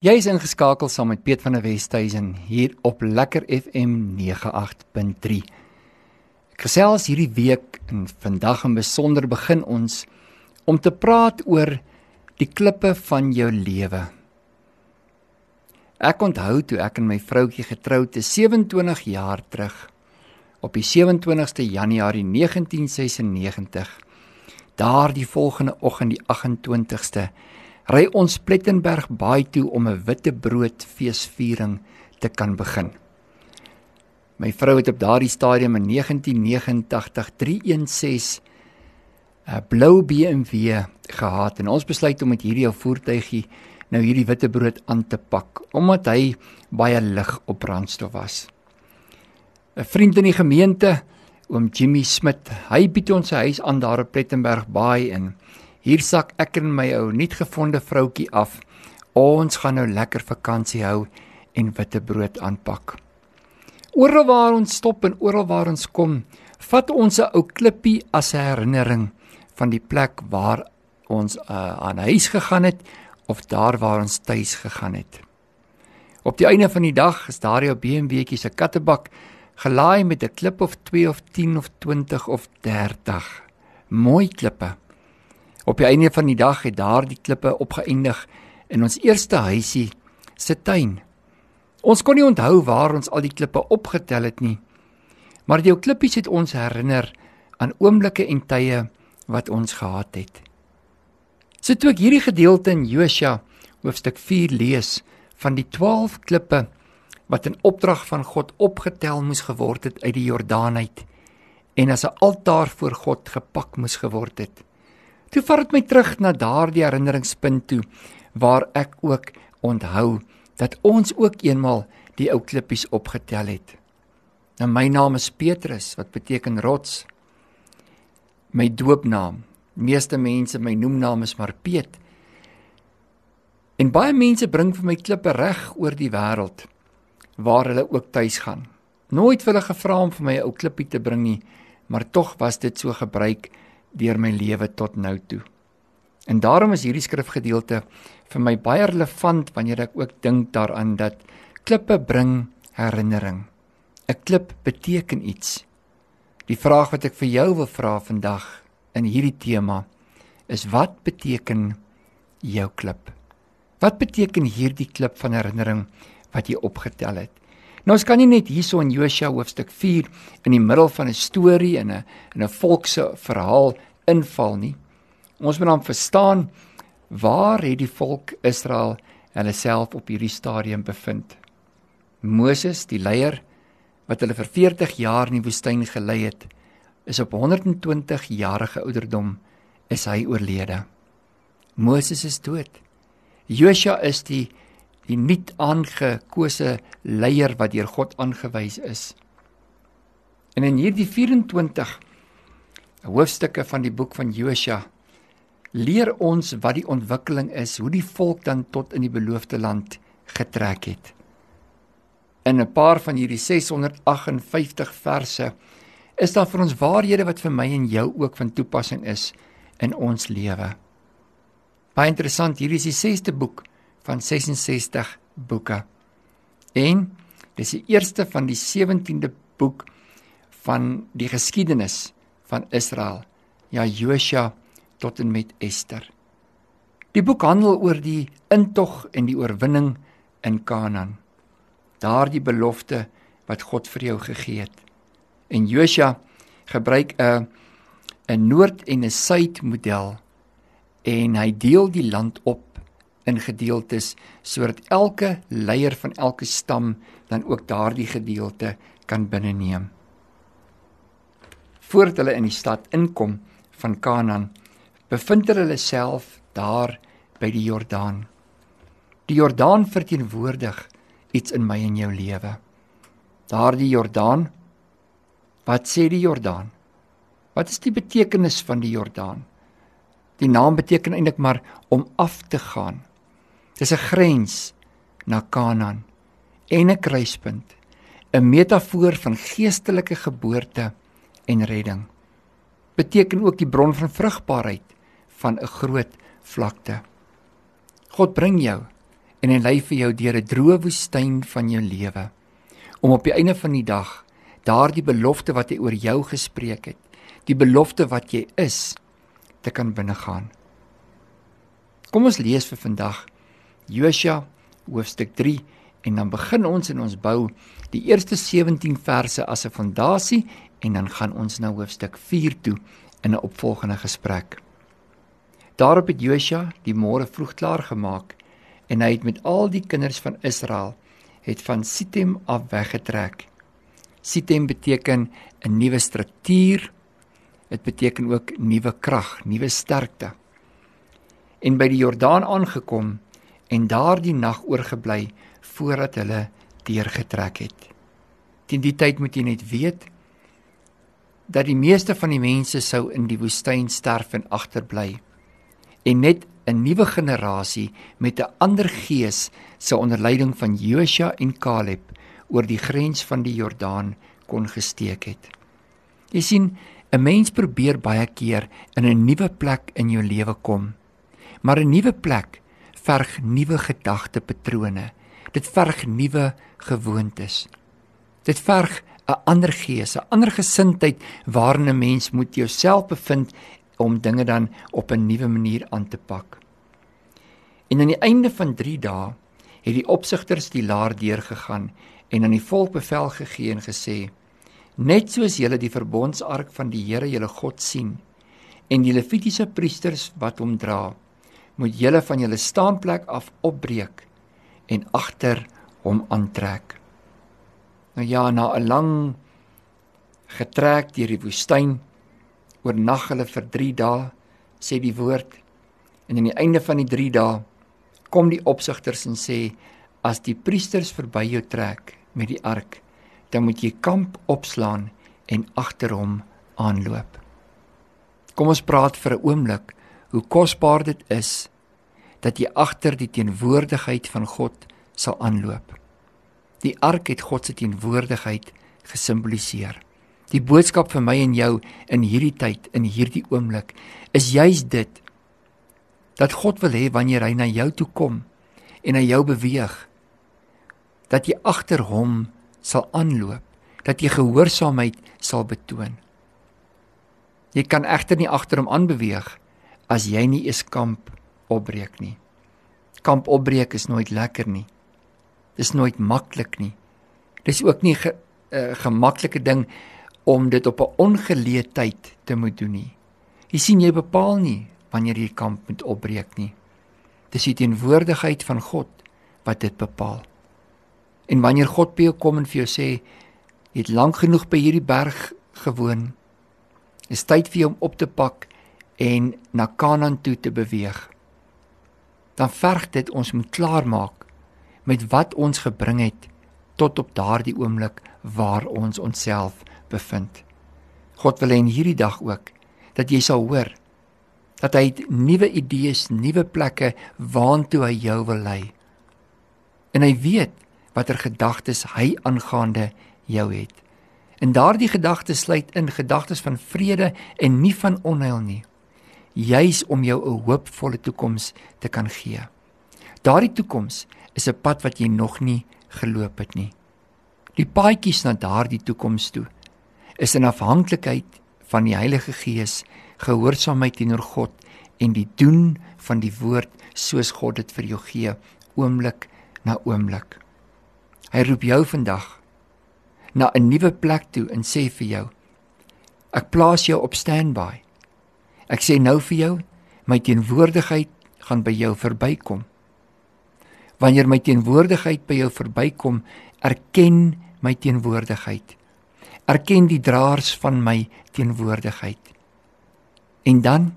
Jy is ingeskakel saam met Piet van der Westhuizen hier op Lekker FM 98.3. Ek gesels hierdie week en vandag in besonder begin ons om te praat oor die klippe van jou lewe. Ek onthou toe ek en my vroutjie getroud is 27 jaar terug op die 27ste Januarie 1996. Daardie volgende oggend die 28ste ry ons Plettenberg Baai toe om 'n witbrood feesviering te kan begin. My vrou het op daardie stadium in 1989 316 'n blou BMW gehad en ons besluit om met hierdie ou voertuigie nou hierdie witbrood aan te pak omdat hy baie lig op brandstof was. 'n Vriend in die gemeente, oom Jimmy Smit, hy bied ons sy huis aan daar op Plettenberg Baai in Hier sak ek en my ou nuutgevonde vroutjie af. Ons gaan nou lekker vakansie hou en witbrood aanpak. Oral waar ons stop en oral waar ons kom, vat ons 'n ou klippie as 'n herinnering van die plek waar ons uh, aan huis gegaan het of daar waar ons tuis gegaan het. Op die einde van die dag is daar jou BMW'tjie se kattebak gelaai met 'n klip of 2 of 10 of 20 of 30 mooi klippe. Op die einde van die dag het daardie klippe opgeëindig in ons eerste huisie se tuin. Ons kon nie onthou waar ons al die klippe opgetel het nie. Maar die ou klippies het ons herinner aan oomblikke en tye wat ons gehad het. So toe ek hierdie gedeelte in Josua hoofstuk 4 lees van die 12 klippe wat in opdrag van God opgetel moes geword het uit die Jordaan uit en as 'n altaar voor God gepak moes geword het. Toe vat dit my terug na daardie herinneringspunt toe waar ek ook onthou dat ons ook eenmal die ou klippies opgetel het. Nou my naam is Petrus wat beteken rots. My doopnaam. Meeste mense my noemnaam is maar Piet. En baie mense bring vir my klippe reg oor die wêreld waar hulle ook tuis gaan. Nooit hulle gevra om vir my 'n ou klippie te bring nie, maar tog was dit so gebruik deur my lewe tot nou toe. En daarom is hierdie skrifgedeelte vir my baie relevant wanneer ek ook dink daaraan dat klippe bring herinnering. 'n Klip beteken iets. Die vraag wat ek vir jou wil vra vandag in hierdie tema is wat beteken jou klip? Wat beteken hierdie klip van herinnering wat jy opgetel het? Nou ons kan nie net hierso in Josua hoofstuk 4 in die middel van 'n storie en 'n en 'n volkse verhaal inval nie. Ons moet dan verstaan waar het die volk Israel hulle self op hierdie stadium bevind? Moses, die leier wat hulle vir 40 jaar in die woestyn gelei het, is op 120 jarige ouderdom is hy oorlede. Moses is dood. Josua is die die nuut aangekose leier wat deur God aangewys is. En in hierdie 24 hoofstukke van die boek van Josua leer ons wat die ontwikkeling is, hoe die volk dan tot in die beloofde land getrek het. In 'n paar van hierdie 658 verse is daar vir ons waarhede wat vir my en jou ook van toepassing is in ons lewe. Baie interessant, hierdie is die 6ste boek van 66 boeke. En dis die eerste van die 17de boek van die geskiedenis van Israel, ja Josua tot en met Ester. Die boek handel oor die intog en die oorwinning in Kanaan. Daardie belofte wat God vir jou gegee het. En Josua gebruik 'n 'n noord en 'n suid model en hy deel die land op in gedeeltes sodat elke leier van elke stam dan ook daardie gedeelte kan binneneem. Voordat hulle in die stad inkom van Kanaan, bevind hulle self daar by die Jordaan. Die Jordaan verteenwoordig iets in my en jou lewe. Daardie Jordaan. Wat sê die Jordaan? Wat is die betekenis van die Jordaan? Die naam beteken eintlik maar om af te gaan. Dis 'n grens na Kanaan en 'n kruispunt, 'n metafoor van geestelike geboorte en redding. Beteken ook die bron van vrugbaarheid van 'n groot vlakte. God bring jou en hy lei vir jou deur 'n droë woestyn van jou lewe om op die einde van die dag daardie belofte wat hy oor jou gespreek het, die belofte wat jy is, te kan binnegaan. Kom ons lees vir vandag Josua hoofstuk 3 en dan begin ons en ons bou die eerste 17 verse as 'n fondasie en dan gaan ons na hoofstuk 4 toe in 'n opvolgende gesprek. Daarop het Josua die môre vroeg klaar gemaak en hy het met al die kinders van Israel het van Sittim af weggetrek. Sittim beteken 'n nuwe struktuur. Dit beteken ook nuwe krag, nuwe sterkte. En by die Jordaan aangekom en daardie nag oorgebly voordat hulle deurgetrek het. Teen die tyd moet jy net weet dat die meeste van die mense sou in die woestyn sterf en agterbly en net 'n nuwe generasie met 'n ander gees se onder leiding van Josua en Caleb oor die grens van die Jordaan kon gesteek het. Jy sien, 'n mens probeer baie keer in 'n nuwe plek in jou lewe kom. Maar 'n nuwe plek verg nuwe gedagtepatrone. Dit verg nuwe gewoontes. Dit verg 'n ander gees, 'n ander gesindheid waarin 'n mens moet jouself bevind om dinge dan op 'n nuwe manier aan te pak. En aan die einde van 3 dae het die opsigters die laar deurgegaan en aan die volk bevel gegee en gesê: Net soos julle die verbondsark van die Here julle God sien en die Levitiese priesters wat hom dra, moet julle van julle staanplek af opbreek en agter hom aantrek. Nou ja, na 'n lang getrek deur die woestyn oornag hulle vir 3 dae sê die woord en aan die einde van die 3 dae kom die opsigters en sê as die priesters verby jou trek met die ark dan moet jy kamp opslaan en agter hom aanloop kom ons praat vir 'n oomblik hoe kosbaar dit is dat jy agter die teenwoordigheid van God sal aanloop die ark het God se teenwoordigheid gesimboliseer Die boodskap vir my en jou in hierdie tyd, in hierdie oomblik, is juis dit dat God wil hê wanneer hy na jou toe kom en hy jou beweeg dat jy agter hom sal aanloop, dat jy gehoorsaamheid sal betoon. Jy kan egter nie agter hom aanbeweeg as jy nie eens kamp opbreek nie. Kamp opbreek is nooit lekker nie. Dis nooit maklik nie. Dis ook nie 'n ge, uh, gemaklike ding om dit op 'n ongeleë tyd te moet doen nie. Jy sien jy bepaal nie wanneer jy kamp moet opbreek nie. Dis die teenwoordigheid van God wat dit bepaal. En wanneer God by jou kom en vir jou sê jy het lank genoeg by hierdie berg gewoon, is tyd vir jou om op te pak en na Kanaan toe te beweeg. Dan verg dit ons moet klaarmaak met wat ons gebring het tot op daardie oomblik waar ons onsself bevind. God wil hê in hierdie dag ook dat jy sal hoor dat hy nuwe idees, nuwe plekke waantoe hy jou wil lei. En hy weet watter gedagtes hy aangaande jou het. En daardie gedagtes sluit in gedagtes van vrede en nie van onheil nie. Juis om jou 'n hoopvolle toekoms te kan gee. Daardie toekoms is 'n pad wat jy nog nie geloop het nie. Die paadjies na daardie toekoms toe is in afhanklikheid van die Heilige Gees, gehoorsaamheid teenoor God en die doen van die woord soos God dit vir jou gee, oomblik na oomblik. Hy roep jou vandag na 'n nuwe plek toe en sê vir jou: Ek plaas jou op standby. Ek sê nou vir jou, my teenwoordigheid gaan by jou verbykom. Wanneer my teenwoordigheid by jou verbykom, erken my teenwoordigheid erken die draers van my teenwoordigheid. En dan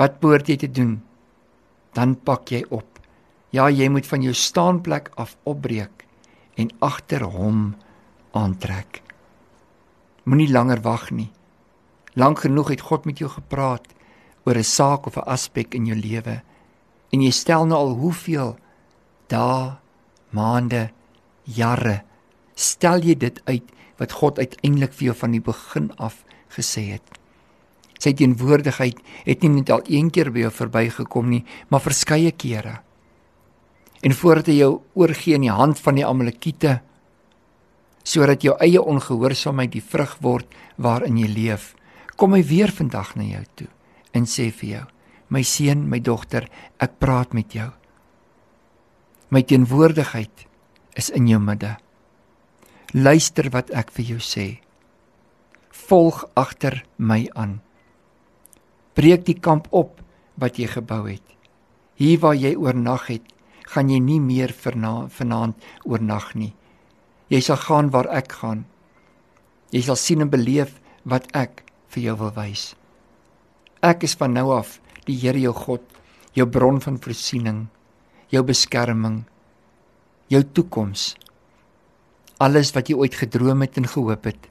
wat behoort jy te doen? Dan pak jy op. Ja, jy moet van jou staanplek af opbreek en agter hom aantrek. Moenie langer wag nie. Lank genoeg het God met jou gepraat oor 'n saak of 'n aspek in jou lewe en jy stel nou al hoeveel dae, maande, jare stel jy dit uit wat God uiteindelik vir jou van die begin af gesê het. Sy teenwoordigheid het nie net al een keer by jou verbygekom nie, maar verskeie kere. En voordat hy jou oorgee in die hand van die Amalekiete sodat jou eie ongehoorsaamheid die vrug word waarin jy leef, kom hy weer vandag na jou toe en sê vir jou: "My seun, my dogter, ek praat met jou. My teenwoordigheid is in jou midde. Luister wat ek vir jou sê. Volg agter my aan. Breek die kamp op wat jy gebou het. Hier waar jy oornag het, gaan jy nie meer vanaand oornag nie. Jy sal gaan waar ek gaan. Jy sal sien en beleef wat ek vir jou wil wys. Ek is van nou af die Here jou God, jou bron van voorsiening, jou beskerming, jou toekoms. Alles wat jy ooit gedroom het en gehoop het,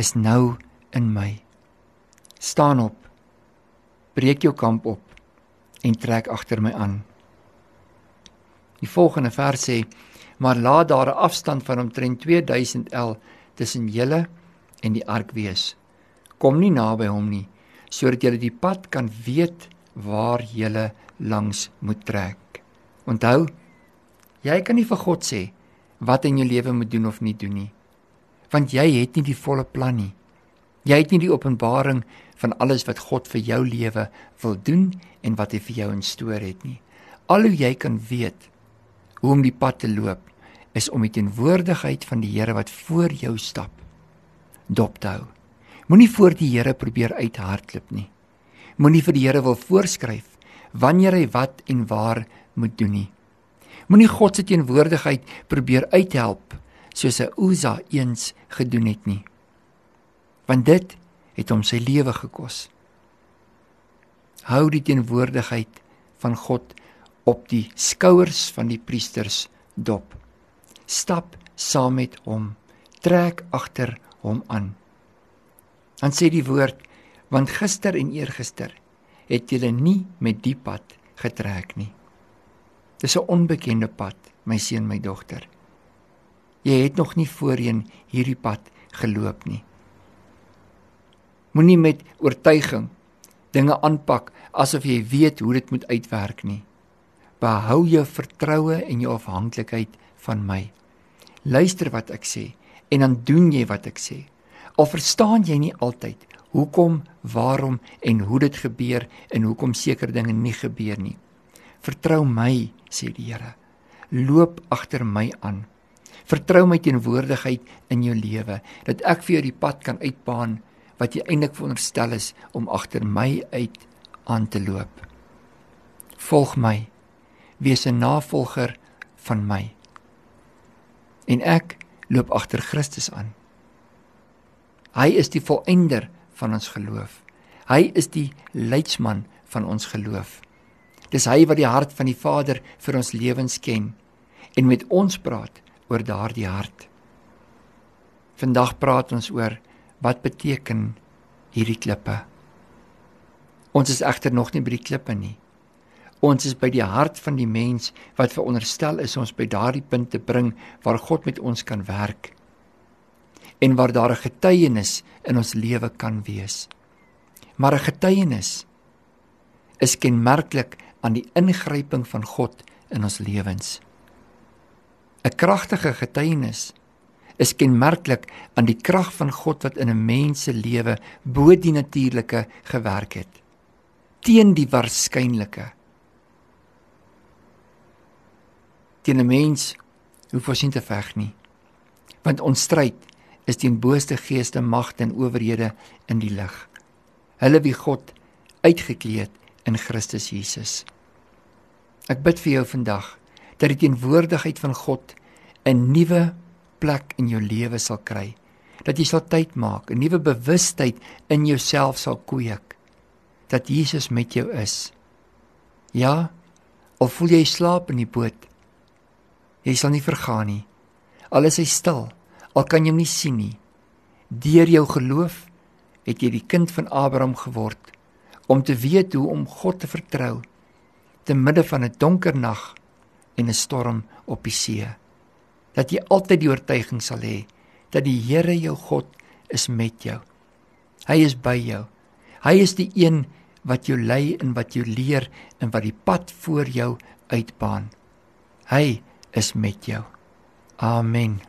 is nou in my. Staan op. Breek jou kamp op en trek agter my aan. Die volgende vers sê: "Maar laat daar 'n afstand van omtrent 2000 el tussen julle en die ark wees. Kom nie naby hom nie, sodat julle die pad kan weet waar julle langs moet trek." Onthou, jy kan nie vir God sê wat in jou lewe moet doen of nie doen nie, want jy het nie die volle plan nie. Jy het nie die openbaring van alles wat God vir jou lewe wil doen en wat hy vir jou instoor het nie. Al hoe jy kan weet hoe om die pad te loop is om die teenwoordigheid van die Here wat voor jou stap dop te hou. Moenie voor die Here probeer uithardloop nie. Moenie vir die Here wil voorskryf wanneer hy wat en waar moet doen nie. Moenie God se teenwoordigheid probeer uithelp soos 'n Uza eens gedoen het nie. Want dit het hom sy lewe gekos. Hou die teenwoordigheid van God op die skouers van die priesters dop. Stap saam met hom, trek agter hom aan. Dan sê die woord, want gister en eergister het julle nie met die pad getrek nie. Dis 'n onbekende pad, my seun, my dogter. Jy het nog nie voorheen hierdie pad geloop nie. Moenie met oortuiging dinge aanpak asof jy weet hoe dit moet uitwerk nie behou jou vertroue en jou afhanklikheid van my. Luister wat ek sê en dan doen jy wat ek sê. Al verstaan jy nie altyd hoekom, waarom en hoe dit gebeur en hoekom sekere dinge nie gebeur nie. Vertrou my, sê die Here. Loop agter my aan. Vertrou my teenwoordigheid in jou lewe dat ek vir jou die pad kan uitbaan wat jy eintlik veronderstel is om agter my uit aan te loop. Volg my wees 'n navolger van my. En ek loop agter Christus aan. Hy is die volëinder van ons geloof. Hy is die leidsman van ons geloof. Dis hy wat die hart van die Vader vir ons lewens ken en met ons praat oor daardie hart. Vandag praat ons oor wat beteken hierdie klippe. Ons is egter nog nie by die klippe nie. Ons is by die hart van die mens wat veronderstel is ons by daardie punt te bring waar God met ons kan werk en waar daar 'n getuienis in ons lewe kan wees. Maar 'n getuienis is kenmerklik aan die ingryping van God in ons lewens. 'n Kragtige getuienis is kenmerklik aan die krag van God wat in 'n mens se lewe bo die natuurlike gewerk het teen die waarskynlike teen 'n mens hoef ons nie te veg nie. Want ons stryd is teen booste geeste, magte en owerhede in die lig. Hulle wie God uitgekleed in Christus Jesus. Ek bid vir jou vandag dat die teenwoordigheid van God 'n nuwe plek in jou lewe sal kry. Dat jy sal tyd maak, 'n nuwe bewustheid in jouself sal kweek dat Jesus met jou is. Ja, al voel jy slaap in die boot, Jy sal nie vergaan nie. Al is hy stil, al kan jy hom nie sien nie. Deur jou geloof het jy die kind van Abraham geword om te weet hoe om God te vertrou te midde van 'n donker nag en 'n storm op die see. Dat jy altyd die oortuiging sal hê dat die Here jou God is met jou. Hy is by jou. Hy is die een wat jou lei en wat jou leer en wat die pad voor jou uitbaan. Hy is met jou. Amen.